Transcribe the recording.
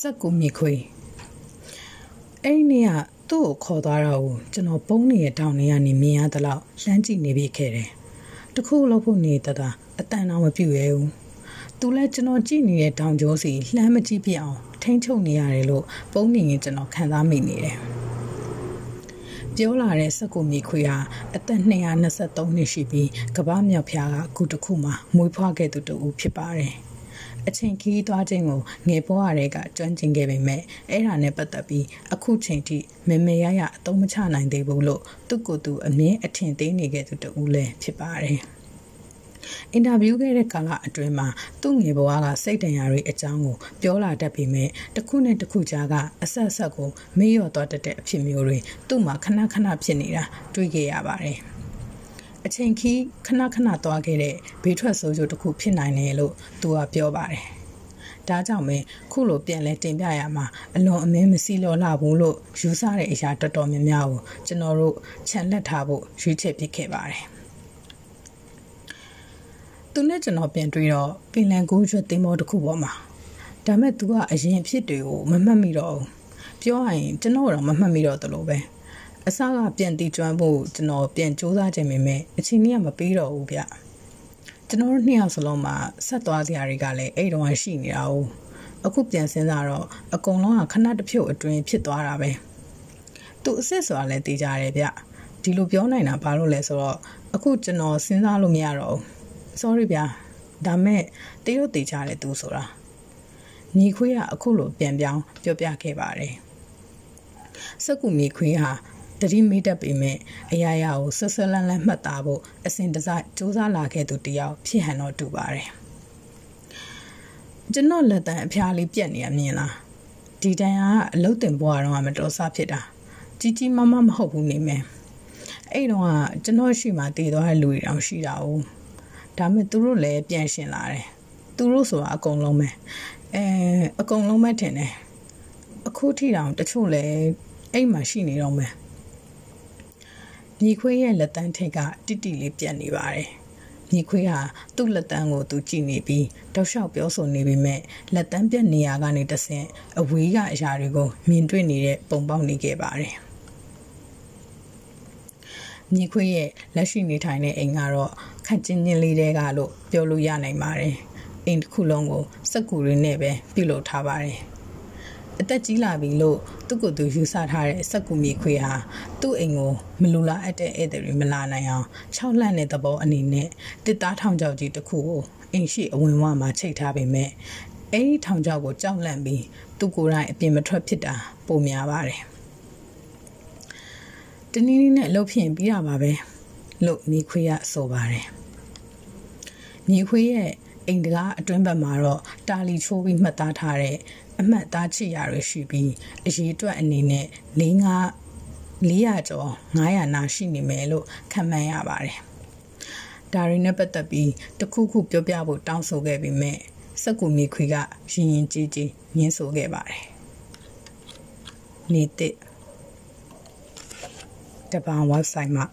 စက်ကူမြေခွေအဲ့ဒီနေ့ကသူ့ကိုခေါ်သွားတာကိုကျွန်တော်ပုံးနေတဲ့တောင်တွေကနေမြင်ရသလောက်လှမ်းကြည့်နေပြီးခဲ့တယ်တခုလို့ဖို့နေတတာအတန်တော့မပြည့်ရဲဘူးသူလည်းကျွန်တော်ကြည့်နေတဲ့တောင်ကျောစီလှမ်းမကြည့်ပြအောင်ထိမ့်ချုပ်နေရတယ်လို့ပုံးနေရင်ကျွန်တော်ခံစားမိနေတယ်ပြောလာတဲ့စက်ကူမြေခွေဟာအသက်223နှစ်ရှိပြီးကမ္ဘာမြောက်ဖျားကအခုတခုမှမွေးဖွားခဲ့သူတူဖြစ်ပါတယ်။ အချိန်ခီးသွားခြင်းကိုငယ်ပေါ်ရတဲ့ကကျွမ်းကျင်ခဲ့ပေမဲ့အဲ့ဒါနဲ့ပတ်သက်ပြီးအခုချိန်ထိမေမေရရအသုံးမချနိုင်သေးဘူးလို့သူ့ကိုယ်သူအမြင်အထင်သေးနေခဲ့သူတူလည်းဖြစ်ပါတယ်အင်တာဗျူးခဲ့တဲ့ကာလအတွင်းမှာသူ့ငယ်ဘဝကစိတ်တန်ရာတွေအကြောင်းကိုပြောလာတတ်ပေမဲ့တစ်ခုနဲ့တစ်ခုကြားကအဆက်ဆက်ကိုမေ့လျော့သွားတတ်တဲ့အဖြစ်မျိုးတွေသူ့မှာခဏခဏဖြစ်နေတာတွေ့ခဲ့ရပါတယ်။ အချိန်ခီးခဏခဏသွားခဲ့တဲ့ဘေးထွက်ဆိုးကျိုးတစ်ခုဖြစ်နိုင်တယ်လို့သူကပြောပါတယ်။ဒါကြောင့်ပဲခုလိုပြန်လဲတင်ပြရမှာအလွန်အမင်းမစီလောလာဘူးလို့ယူဆတဲ့အရာတော်တော်များများကိုကျွန်တော်တို့ခြံလက်ထားဖို့ရွေးချယ်ပြခဲ့ပါတယ်။သူနဲ့ကျွန်တော်ပြန်တွေ့တော့ပင်လန်ကူးကျွတ်တင်မောတစ်ခုပေါ်မှာဒါမဲ့သူကအရင်အဖြစ်တွေကိုမမှတ်မိတော့ဘူး။ပြောရရင်ကျွန်တော်တော့မမှတ်မိတော့တလို့ပဲ။ အစကပြန်တီးကျွမ်းဖို့ကျွန်တော်ပြန်စူးစမ်းခြင်းပေမဲ့အချိန်ကြီးကမပေးတော့ဘူးဗျကျွန်တော်တို့နှစ်ယောက်စလုံးမှာဆက်သွားစရာတွေကလည်းအဲ့တုန်းကရှိနေတာ哦အခုပြန်စဉ်းစားတော့အကုန်လုံးကခဏတစ်ဖြုတ်အတွင်းဖြစ်သွားတာပဲသူအစ်စ်ဆိုတာလည်းသိကြတယ်ဗျဒီလိုပြောနိုင်တာဘာလို့လဲဆိုတော့အခုကျွန်တော်စဉ်းစားလို့မရတော့ဘူး sorry ဗျာဒါမဲ့တရုတ်သိကြတယ်သူဆိုတာညီခွေးကအခုလိုပြန်ပြောင်းပြောပြခဲ့ပါတယ်စက်ကူမိခွေးဟာ တတိမေးတတ်ပေမဲ့အရာရာကိုဆွဆွလန်းလန်းမှတ်သားဖို့အစဉ်တစိုက်စူးစမ်းလာခဲ့သူတယောက်ဖြစ်ဟန်တော့တူပါတယ်ကျွန်တော်လက်တံအဖျားလေးပြက်နေရမြင်လားဒီတန်ကအလုတ်တင်ဘွားတော့မတော်ဆဖြစ်တာကြီးကြီးမမမဟုတ်ဘူးနေမယ်အဲ့တော့ကကျွန်တော်ရှိမှတည်သွားတဲ့လူတွေတောင်ရှိတာ哦ဒါမဲ့သူတို့လည်းပြန်ရှင်လာတယ်သူတို့ဆိုတာအကုန်လုံးပဲအဲအကုန်လုံးပဲထင်တယ်အခုထိတောင်တချို့လည်းအိမ်မှာရှိနေတော့မယ် ညီခွေးရဲ့လက်တန်းထိတ်ကတိတိလေးပြတ်နေပါတယ်ညီခွေးဟာသူ့လက်တန်းကိုသူကြည့်နေပြီးတောက်လျှောက်ပြောဆိုနေပေမဲ့လက်တန်းပြတ်နေရကနေတဆင့်အဝေးကအရာတွေကိုမြင်တွေ့နေတဲ့ပုံပေါက်နေခဲ့ပါတယ်ညီခွေးရဲ့လက်ရှိနေထိုင်တဲ့အိမ်ကတော့ခက်ချင်းချင်းလေးတဲကလို့ပြောလို့ရနိုင်ပါတယ်အိမ်တစ်ခုလုံးကိုစက်ကူတွေနဲ့ပဲပြုလုပ်ထားပါတယ် အသက်ကြီးလာပြီလို့သူ့ကိုယ်သူယူဆထားတဲ့စက်ကူမြေခွေဟာသူ့အိမ်ကိုမလူလာအပ်တဲ့ဧည့်သည်တွေမလာနိုင်အောင်၆လန့်တဲ့သဘောအနေနဲ့တစ်သားထောင်ချောက်ကြီးတစ်ခုကိုအိမ်ရှိအဝင်ဝမှာချိတ်ထားပေမဲ့အဲ့ဒီထောင်ချောက်ကိုကြောက်လန့်ပြီးသူ့ကိုယ်တိုင်အပြင်မထွက်ဖြစ်တာပုံများပါတယ်တနည်းနည်းနဲ့လှုပ်ဖြစ်ပြီးတာပါပဲလို့မြေခွေးကဆိုပါတယ်မြေခွေးရဲ့ အိမ်တကားအတွင်းဘက်မှာတော့တာလီချိုးပြီးမှတ်သားထားတဲ့အမှတ်သားချစ်ရရရှိပြီးအရေးအတွက်အနေနဲ့၄၅400ကျော်900နာရှိနေမယ်လို့ခန့်မှန်းရပါတယ်။ဒါရီနဲ့ပတ်သက်ပြီးတခုခုပြောပြဖို့တောင်းဆိုခဲ့ပေမဲ့စက်ကူမြေခွေကရင်ရင်ကြီးကြီးညင်းဆိုခဲ့ပါတယ်။နေ့တစ်တပန် website မှာ